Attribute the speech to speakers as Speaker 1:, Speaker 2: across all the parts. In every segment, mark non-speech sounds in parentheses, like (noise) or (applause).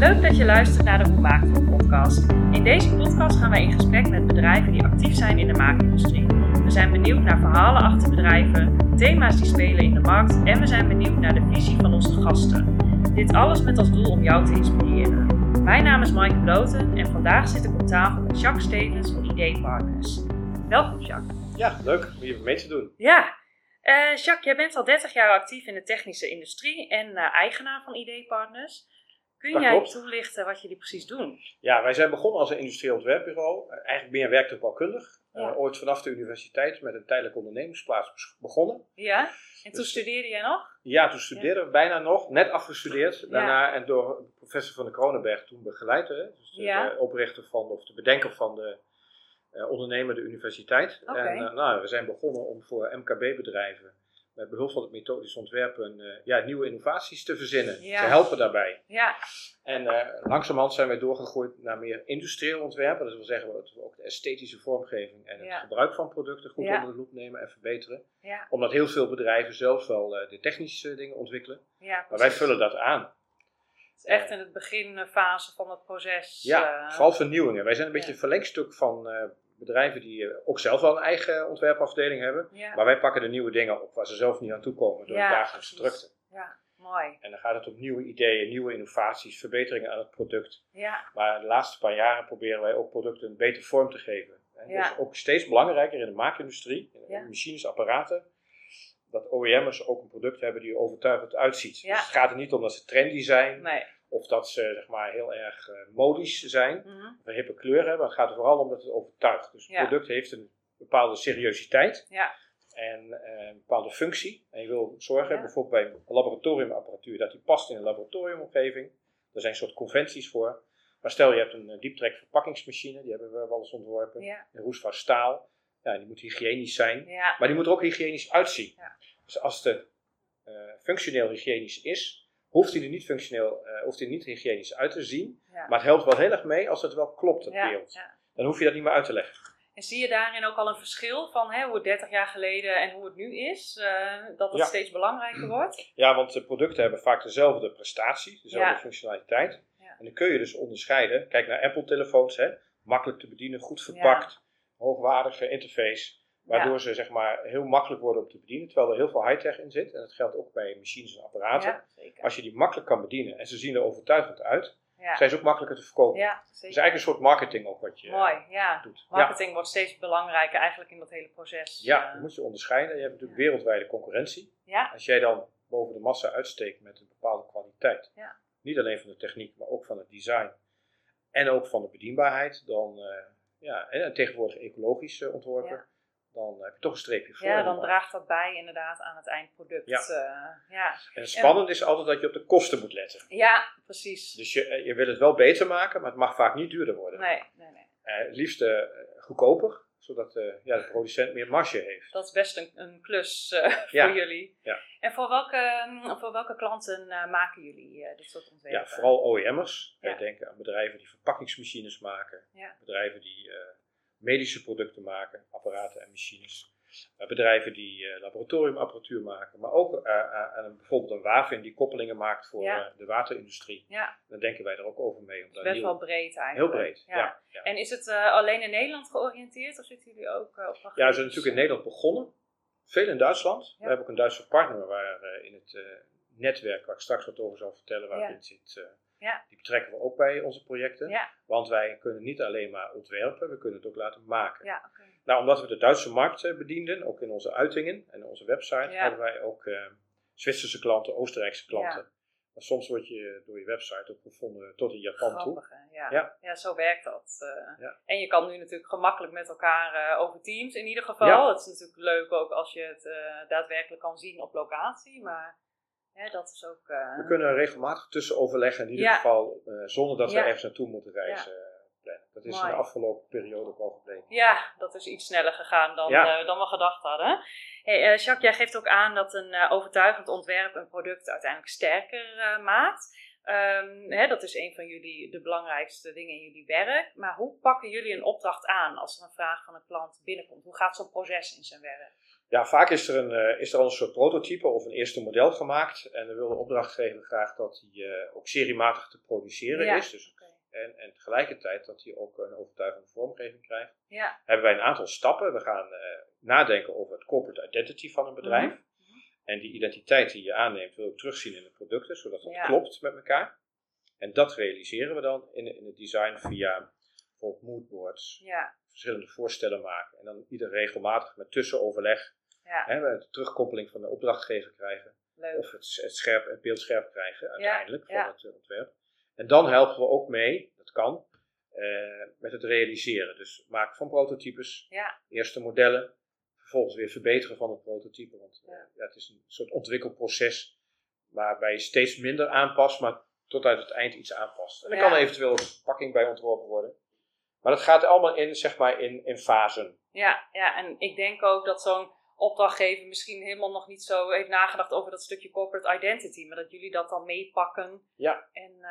Speaker 1: Leuk dat je luistert naar de Hoe Maakt het podcast. In deze podcast gaan wij in gesprek met bedrijven die actief zijn in de maakindustrie. We zijn benieuwd naar verhalen achter bedrijven, thema's die spelen in de markt en we zijn benieuwd naar de visie van onze gasten. Dit alles met als doel om jou te inspireren. Mijn naam is Maaike Bloten en vandaag zit ik op tafel met Jacques Stevens van ID Partners. Welkom Jacques.
Speaker 2: Ja, leuk om hier mee te doen.
Speaker 1: Ja, eh, Jacques, jij bent al 30 jaar actief in de technische industrie en eh, eigenaar van ID Partners. Kun
Speaker 2: Dat
Speaker 1: jij
Speaker 2: klopt.
Speaker 1: toelichten wat jullie precies doen?
Speaker 2: Ja, wij zijn begonnen als een industrieel ontwerpbureau. Eh, Eigenlijk meer werktuigbouwkundig.
Speaker 1: Ja.
Speaker 2: Eh, ooit vanaf de universiteit met een tijdelijke ondernemingsplaats begonnen.
Speaker 1: Ja, en toen
Speaker 2: Dus-
Speaker 1: studeerde jij nog?
Speaker 2: Ja, toen studeerden we bijna nog, net afgestudeerd. Daarna en door de professor van de Kronenberg toen begeleid. Hè, dus de, de oprichter van, of de bedenker van de eh, ondernemende universiteit.
Speaker 1: Oké.
Speaker 2: En eh, nou, we zijn begonnen om voor MKB-bedrijven met behulp van het methodisch ontwerpen eh, ja, nieuwe innovaties te verzinnen.
Speaker 1: Ja.
Speaker 2: Te helpen daarbij.
Speaker 1: Ja,
Speaker 2: En eh, langzamerhand zijn wij doorgegroeid naar meer industrieel ontwerpen. Dat wil zeggen dat we ook de esthetische vormgeving en het
Speaker 1: Ja.
Speaker 2: gebruik van producten goed onder de loep nemen en verbeteren.
Speaker 1: ja,
Speaker 2: Omdat heel veel bedrijven zelf wel eh, de technische dingen ontwikkelen.
Speaker 1: ja.
Speaker 2: Maar wij vullen dat aan.
Speaker 1: Het is echt in het beginfase van het proces.
Speaker 2: Ja, vooral vernieuwingen. Wij zijn een beetje een verlengstuk van bedrijven die eh, ook zelf wel een eigen ontwerpafdeling hebben.
Speaker 1: ja.
Speaker 2: Maar wij pakken de nieuwe dingen op waar ze zelf niet aan toe komen door
Speaker 1: Ja,
Speaker 2: de dagelijkse drukte.
Speaker 1: ja, mooi.
Speaker 2: En dan gaat het om nieuwe ideeën, nieuwe innovaties, verbeteringen aan het product.
Speaker 1: Ja,
Speaker 2: Maar de laatste paar jaren proberen wij ook producten een betere vorm te geven. En
Speaker 1: Ja.
Speaker 2: Dat is ook steeds belangrijker in de maakindustrie, in de
Speaker 1: Ja.
Speaker 2: machines, apparaten, dat OEM'ers ook een product hebben die er overtuigend uitziet.
Speaker 1: Ja.
Speaker 2: Dus het gaat er niet om dat ze trendy zijn,
Speaker 1: nee.
Speaker 2: Of dat ze zeg maar, heel erg eh, modisch zijn,
Speaker 1: Mhm.
Speaker 2: of een hippe kleur hebben. Het gaat er vooral om dat het overtuigt. Dus het
Speaker 1: Ja.
Speaker 2: product heeft een bepaalde seriositeit
Speaker 1: Ja,
Speaker 2: en eh, een bepaalde functie. En je wil zorgen,
Speaker 1: Ja.
Speaker 2: bijvoorbeeld bij laboratoriumapparatuur, dat die past in een laboratoriumomgeving. Daar zijn soort conventies voor. Maar stel je hebt een eh, dieptrek verpakkingsmachine, die hebben we wel eens ontworpen. Een roestvaart staal. Ja, die moet hygiënisch zijn. Maar die moet er ook hygiënisch uitzien.
Speaker 1: Ja.
Speaker 2: Dus als de eh, functioneel hygiënisch is, hoeft hij er niet functioneel, eh, hoeft hij er niet hygiënisch uit te zien.
Speaker 1: ja.
Speaker 2: Maar het helpt wel heel erg mee als het wel klopt, het
Speaker 1: ja,
Speaker 2: beeld.
Speaker 1: ja.
Speaker 2: Dan hoef je dat niet meer uit te leggen.
Speaker 1: En zie je daarin ook al een verschil van hè, hoe het 30 jaar geleden en hoe het nu is? eh, dat het steeds belangrijker wordt?
Speaker 2: Ja, want de producten hebben vaak dezelfde prestatie, dezelfde functionaliteit. En dan kun je dus onderscheiden. Kijk naar Apple-telefoons, hè. makkelijk te bedienen, goed verpakt, hoogwaardige interface. Waardoor
Speaker 1: Ja.
Speaker 2: ze zeg maar, heel makkelijk worden om te bedienen, terwijl er heel veel high-tech in zit. En dat geldt ook bij machines en apparaten.
Speaker 1: Ja, zeker.
Speaker 2: Als je die makkelijk kan bedienen en ze zien er overtuigend uit,
Speaker 1: Ja,
Speaker 2: zijn ze ook makkelijker te verkopen.
Speaker 1: ja
Speaker 2: Het is eigenlijk een soort marketing ook wat je
Speaker 1: Mooi, ja.
Speaker 2: doet.
Speaker 1: Marketing wordt steeds belangrijker eigenlijk in dat hele proces.
Speaker 2: Ja,
Speaker 1: Eh,
Speaker 2: dat moet je onderscheiden. Je hebt natuurlijk wereldwijde concurrentie. Als jij dan boven de massa uitsteekt met een bepaalde kwaliteit, niet alleen van de techniek, maar ook van het design en ook van de bedienbaarheid, dan uh, ja, en tegenwoordig ecologisch uh, ontworpen. Dan heb je toch een streepje voor.
Speaker 1: ja, dan draagt dat bij inderdaad aan het eindproduct.
Speaker 2: Ja.
Speaker 1: eh, ja.
Speaker 2: En spannend is altijd dat je op de kosten moet letten.
Speaker 1: ja precies.
Speaker 2: Dus je, eh, je wil het wel beter maken, maar het mag vaak niet duurder worden.
Speaker 1: Nee, nee, nee.
Speaker 2: Eh, het liefst eh, goedkoper, zodat eh, ja, de producent meer marge heeft.
Speaker 1: Dat is best een, een klus eh, (laughs)
Speaker 2: Ja.
Speaker 1: voor jullie.
Speaker 2: Ja.
Speaker 1: En voor welke, mm, voor welke klanten eh, maken jullie eh, dit soort ontwerpen?
Speaker 2: Ja, vooral OEM'ers.
Speaker 1: Ja.
Speaker 2: Wij denken aan bedrijven die verpakkingsmachines maken. Bedrijven die eh, medische producten maken, apparaten en machines. Eh, bedrijven die eh, laboratoriumapparatuur maken. Maar ook eh, eh, aan een, bijvoorbeeld een WAVIN die koppelingen maakt voor
Speaker 1: Ja.
Speaker 2: eh, de waterindustrie.
Speaker 1: Ja,
Speaker 2: Dan denken wij er ook over mee. Om daar
Speaker 1: best
Speaker 2: nieuw-
Speaker 1: wel breed
Speaker 2: heel
Speaker 1: eigenlijk.
Speaker 2: breed. Ja. Ja,
Speaker 1: En is het eh, alleen in Nederland georiënteerd of zitten jullie ook eh, op
Speaker 2: Ja, we zijn natuurlijk in Nederland begonnen. Veel in Duitsland. We hebben ook een Duitse partner waar eh, in het eh, netwerk, waar ik straks wat over zal vertellen, waar dit zit.
Speaker 1: Ja.
Speaker 2: Die betrekken we ook bij onze projecten.
Speaker 1: Ja,
Speaker 2: Want wij kunnen niet alleen maar ontwerpen, we kunnen het ook laten maken.
Speaker 1: ja.
Speaker 2: Nou, omdat we de Duitse markt eh, bedienden, ook in onze uitingen en onze website, hebben wij ook eh, Zwitserse klanten, Oostenrijkse klanten. Maar soms word je door je website ook gevonden tot in Japan toe.
Speaker 1: Grappig? Ja.
Speaker 2: Ja.
Speaker 1: Ja. zo werkt dat. eh.
Speaker 2: Ja.
Speaker 1: En je kan nu natuurlijk gemakkelijk met elkaar over Teams in ieder geval.
Speaker 2: Ja.
Speaker 1: Het is natuurlijk leuk ook als je het daadwerkelijk kan zien op locatie, maar hè, dat is ook... eh,
Speaker 2: We kunnen regelmatig tussen overleggen, in ieder
Speaker 1: Ja.
Speaker 2: geval eh, zonder dat we ergens naartoe moeten reizen. eh, plannen. Dat is
Speaker 1: Mooi.
Speaker 2: in de afgelopen periode ook al gebleken.
Speaker 1: Ja, dat is iets sneller gegaan dan, dan we gedacht hadden. Hey, Jacques, jij geeft ook aan dat een overtuigend ontwerp een product uiteindelijk sterker maakt. Ehm, hè, dat is een van jullie, de belangrijkste dingen in jullie werk. Maar hoe pakken jullie een opdracht aan als er een vraag van een klant binnenkomt? Hoe gaat zo'n proces in zijn werk?
Speaker 2: Ja, vaak is er, een, eh, is er al een soort prototype of een eerste model gemaakt. En dan wil de opdrachtgever graag dat die eh, ook seriematig te produceren
Speaker 1: Ja,
Speaker 2: is. Dus, en, en tegelijkertijd dat die ook een overtuigende vormgeving krijgt.
Speaker 1: Ja,
Speaker 2: Hebben wij een aantal stappen. We gaan eh, nadenken over het corporate identity van een bedrijf.
Speaker 1: Mhm.
Speaker 2: En die identiteit die je aanneemt wil je ook terugzien in de producten, zodat dat
Speaker 1: Ja.
Speaker 2: klopt met elkaar. En dat realiseren we dan in, in het design via bijvoorbeeld moodboards,
Speaker 1: ja,
Speaker 2: verschillende voorstellen maken. En dan ieder regelmatig met tussenoverleg
Speaker 1: ja,
Speaker 2: hè, de terugkoppeling van de opdrachtgever krijgen.
Speaker 1: leuk.
Speaker 2: Of het, het scherp, het beeldscherp krijgen uiteindelijk van het eh, ontwerp. En dan helpen we ook mee, dat kan, eh, met het realiseren. Dus maken van prototypes,
Speaker 1: Ja,
Speaker 2: eerste modellen, vervolgens weer verbeteren van het prototype. Want eh,
Speaker 1: Ja.
Speaker 2: het is een soort ontwikkelproces waarbij je steeds minder aanpast, maar tot uit het eind iets aanpast. En er kan eventueel een verpakking bij ontworpen worden. Maar dat gaat allemaal in, zeg maar, in, in fasen.
Speaker 1: ja, ja, en ik denk ook dat zo'n opdrachtgever misschien helemaal nog niet zo heeft nagedacht over dat stukje corporate identity, maar dat jullie dat dan meepakken
Speaker 2: Ja.
Speaker 1: en eh,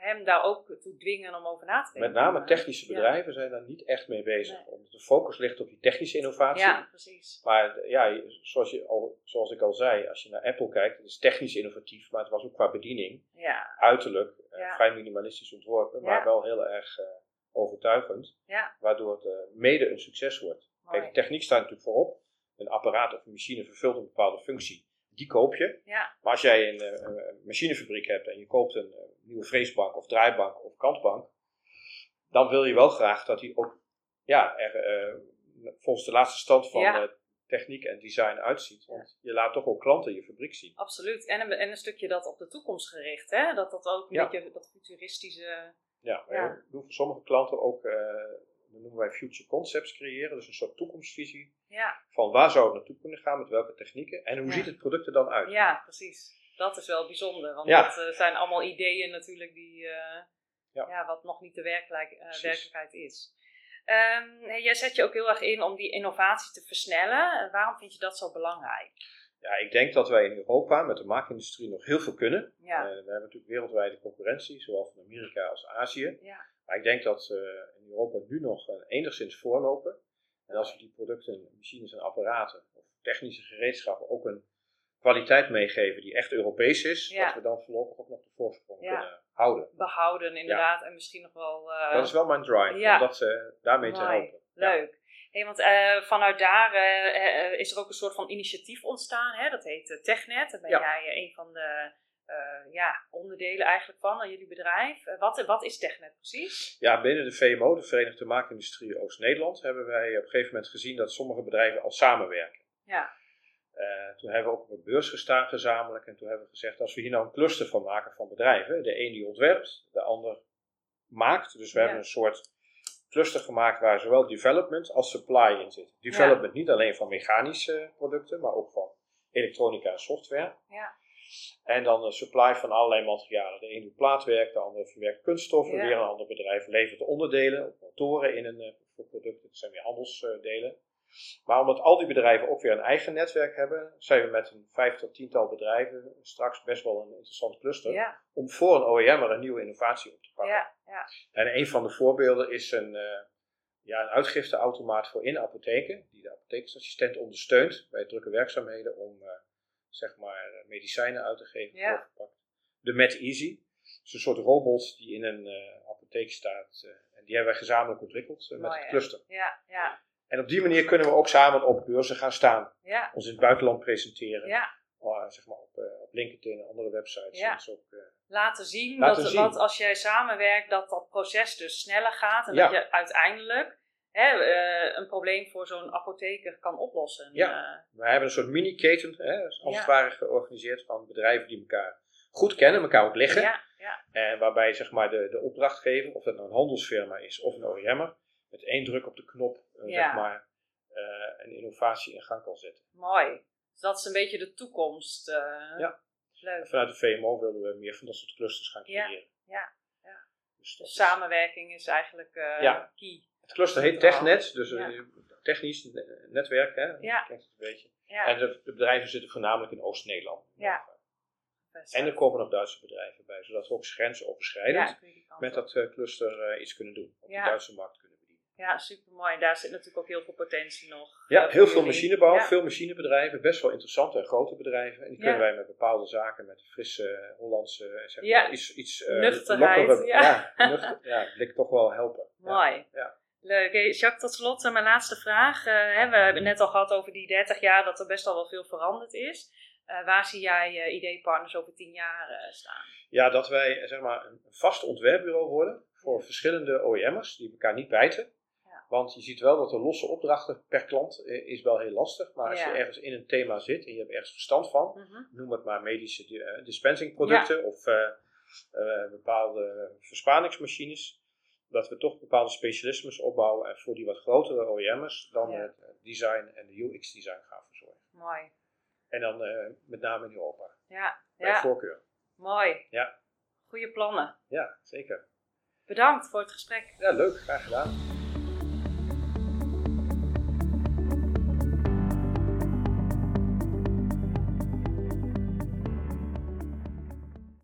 Speaker 1: hem daar ook toe dwingen om over na te denken.
Speaker 2: Met name
Speaker 1: Eh,
Speaker 2: technische
Speaker 1: ja.
Speaker 2: bedrijven zijn daar niet echt mee bezig.
Speaker 1: Nee.
Speaker 2: Omdat de focus ligt op die technische innovatie.
Speaker 1: Ja, precies.
Speaker 2: Maar eh, ja, zoals, je al, zoals ik al zei, als je naar Apple kijkt, het is technisch innovatief, maar het was ook qua bediening,
Speaker 1: Ja,
Speaker 2: uiterlijk, vrij minimalistisch ontworpen, maar wel heel erg eh, overtuigend.
Speaker 1: Ja.
Speaker 2: Waardoor het mede een succes wordt. Kijk, de techniek staat natuurlijk voorop. Een apparaat of een machine vervult een bepaalde functie. Die koop je.
Speaker 1: Ja,
Speaker 2: Maar als jij een, eh, een machinefabriek hebt en je koopt een eh, nieuwe freesbank of draaibank of kantbank, dan wil je wel graag dat die ook ja, er, eh, volgens de laatste stand van
Speaker 1: Ja.
Speaker 2: techniek en design uitziet. Want je laat toch ook klanten je fabriek zien.
Speaker 1: absoluut. En een, en een stukje dat op de toekomst gericht, hè? Dat dat ook een
Speaker 2: Ja.
Speaker 1: beetje dat futuristische...
Speaker 2: Ja, maar
Speaker 1: Ja.
Speaker 2: doen voor sommige klanten ook, dat noemen wij future concepts creëren. Dus een soort toekomstvisie
Speaker 1: Ja,
Speaker 2: van waar zou het naartoe kunnen gaan, met welke technieken en hoe
Speaker 1: Ja.
Speaker 2: ziet het product er dan uit.
Speaker 1: ja, precies. Dat is wel bijzonder, want
Speaker 2: Ja.
Speaker 1: dat eh, zijn allemaal ideeën natuurlijk die, eh,
Speaker 2: Ja.
Speaker 1: ja. wat nog niet de werkelijk, eh, werkelijkheid is. Ehm, jij zet je ook heel erg in om die innovatie te versnellen. Waarom vind je dat zo belangrijk?
Speaker 2: Ja, ik denk dat wij in Europa met de maakindustrie nog heel veel kunnen.
Speaker 1: Ja,
Speaker 2: we hebben natuurlijk wereldwijde concurrentie, zowel van Amerika als Azië.
Speaker 1: ja,
Speaker 2: Maar ik denk dat we in Europa nu nog eh, enigszins voorlopen. En als we die producten, machines en apparaten of technische gereedschappen ook een kwaliteit meegeven die echt Europees is,
Speaker 1: Ja.
Speaker 2: dat we dan voorlopig ook nog de voorsprong
Speaker 1: Ja.
Speaker 2: kunnen houden.
Speaker 1: behouden inderdaad en misschien nog wel... eh,
Speaker 2: Dat is wel mijn drive, om dat eh, daarmee te helpen. Ja.
Speaker 1: Leuk. Hey, want vanuit daar is er ook een soort van initiatief ontstaan. Hè? Dat heet TechNet. Daar ben jij een van de eh, ja, onderdelen eigenlijk van, aan jullie bedrijf. Eh, wat, wat is TechNet precies?
Speaker 2: Ja, binnen de VMO, de Verenigde Maakindustrie Oost-Nederland, hebben wij op een gegeven moment gezien dat sommige bedrijven al samenwerken.
Speaker 1: Ja,
Speaker 2: Eh, toen hebben we ook op een beurs gestaan gezamenlijk en toen hebben we gezegd, als we hier nou een cluster van maken van bedrijven, de een die ontwerpt, de ander maakt. Dus we
Speaker 1: Ja.
Speaker 2: hebben een soort cluster gemaakt waar zowel development als supply in zit. Development niet alleen van mechanische producten, maar ook van elektronica en software.
Speaker 1: ja,
Speaker 2: En dan een supply van allerlei materialen. De een doet plaatwerk, de ander verwerkt kunststoffen.
Speaker 1: Ja.
Speaker 2: Weer een ander bedrijf levert onderdelen of motoren in een, eh, voor producten. Dat zijn weer handelsdelen. Maar omdat al die bedrijven ook weer een eigen netwerk hebben, zijn we met een vijf tot tiental bedrijven straks best wel een interessant cluster.
Speaker 1: ja,
Speaker 2: Om voor een OEM een nieuwe innovatie op te pakken.
Speaker 1: ja, ja.
Speaker 2: En een van de voorbeelden is een, eh, ja, een uitgifteautomaat voor in apotheken. Die de apothekersassistent ondersteunt bij drukke werkzaamheden om eh, zeg maar eh, medicijnen uit te geven
Speaker 1: Ja.
Speaker 2: voorverpakt. De Med Easy. is een soort robot die in een eh, apotheek staat. eh, en die hebben wij gezamenlijk ontwikkeld met het cluster.
Speaker 1: Ja, ja,
Speaker 2: En op die manier kunnen we ook samen op beurzen gaan staan.
Speaker 1: ja,
Speaker 2: Ons in het buitenland presenteren.
Speaker 1: ja.
Speaker 2: eh, zeg maar op, eh, op LinkedIn en andere websites.
Speaker 1: Ja.
Speaker 2: Ook,
Speaker 1: Laten zien,
Speaker 2: Laten
Speaker 1: dat,
Speaker 2: zien.
Speaker 1: dat als jij samenwerkt, dat dat proces dus sneller gaat. En
Speaker 2: Ja.
Speaker 1: dat je uiteindelijk hè, eh, een probleem voor zo'n apotheker kan oplossen.
Speaker 2: Ja.
Speaker 1: Eh,
Speaker 2: We hebben een soort mini-keten, als
Speaker 1: Ja.
Speaker 2: het ware georganiseerd van bedrijven die elkaar goed kennen, elkaar ook liggen.
Speaker 1: ja, ja,
Speaker 2: En waarbij zeg maar, de, de opdrachtgever, of dat nou een handelsfirma is of een OEM'er, met één druk op de knop eh, zeg maar, eh, een innovatie in gang kan zetten.
Speaker 1: mooi. Dus dat is een beetje de toekomst. eh.
Speaker 2: Ja.
Speaker 1: Leuk.
Speaker 2: En vanuit de VMO wilden we meer van dat soort clusters gaan creëren.
Speaker 1: ja, ja.
Speaker 2: Dus
Speaker 1: Dus samenwerking is eigenlijk eh,
Speaker 2: Ja.
Speaker 1: key.
Speaker 2: Het cluster heet. TechNet, dus
Speaker 1: Ja.
Speaker 2: eh, technisch ne- netwerk, hè?
Speaker 1: Ja.
Speaker 2: Klinkt het een beetje.
Speaker 1: Ja,
Speaker 2: En de, de bedrijven zitten voornamelijk in Oost-Nederland.
Speaker 1: Ja. best.
Speaker 2: En er komen nog Duitse bedrijven bij, zodat we ook grensoverschrijdend met dat eh, cluster eh, iets kunnen doen. Op de Duitse markt kunnen bedienen.
Speaker 1: Ja, super mooi. En daar zit natuurlijk ook heel veel potentie nog.
Speaker 2: Ja,
Speaker 1: eh,
Speaker 2: heel veel machinebouw, veel machinebedrijven, best wel interessante en grote bedrijven. En die kunnen wij met bepaalde zaken, met frisse Hollandse, zeg maar, iets, iets eh,
Speaker 1: Nuchterheid,
Speaker 2: lokkere-
Speaker 1: ja.
Speaker 2: ja, nuchter, ja, blik toch wel helpen. Ja.
Speaker 1: Mooi.
Speaker 2: Ja.
Speaker 1: Leuk. Hey, Jacques, tot slot eh, mijn laatste vraag. Eh, hè, we hebben het net al gehad over die 30 jaar dat er best al wel veel veranderd is. Eh, waar zie jij ID-partners over 10 jaar staan?
Speaker 2: Ja, dat wij zeg maar, een vast ontwerpbureau worden voor verschillende OEM'ers die elkaar niet bijten.
Speaker 1: Ja.
Speaker 2: Want je ziet wel dat de losse opdrachten per klant is wel heel lastig. Maar als
Speaker 1: Ja.
Speaker 2: je ergens in een thema zit en je hebt ergens verstand van,
Speaker 1: Mhm.
Speaker 2: noem het maar medische di- dispensingproducten of bepaalde verspaningsmachines, dat we toch bepaalde specialismes opbouwen en voor die wat grotere OEM'ers dan
Speaker 1: Ja.
Speaker 2: het eh, design en de UX design gaan verzorgen.
Speaker 1: Mooi.
Speaker 2: En dan eh, met name in Europa,
Speaker 1: Ja,
Speaker 2: bij
Speaker 1: ja.
Speaker 2: voorkeur.
Speaker 1: mooi.
Speaker 2: Ja.
Speaker 1: Goede plannen.
Speaker 2: Ja, zeker.
Speaker 1: Bedankt voor het gesprek.
Speaker 2: Ja, leuk, graag gedaan.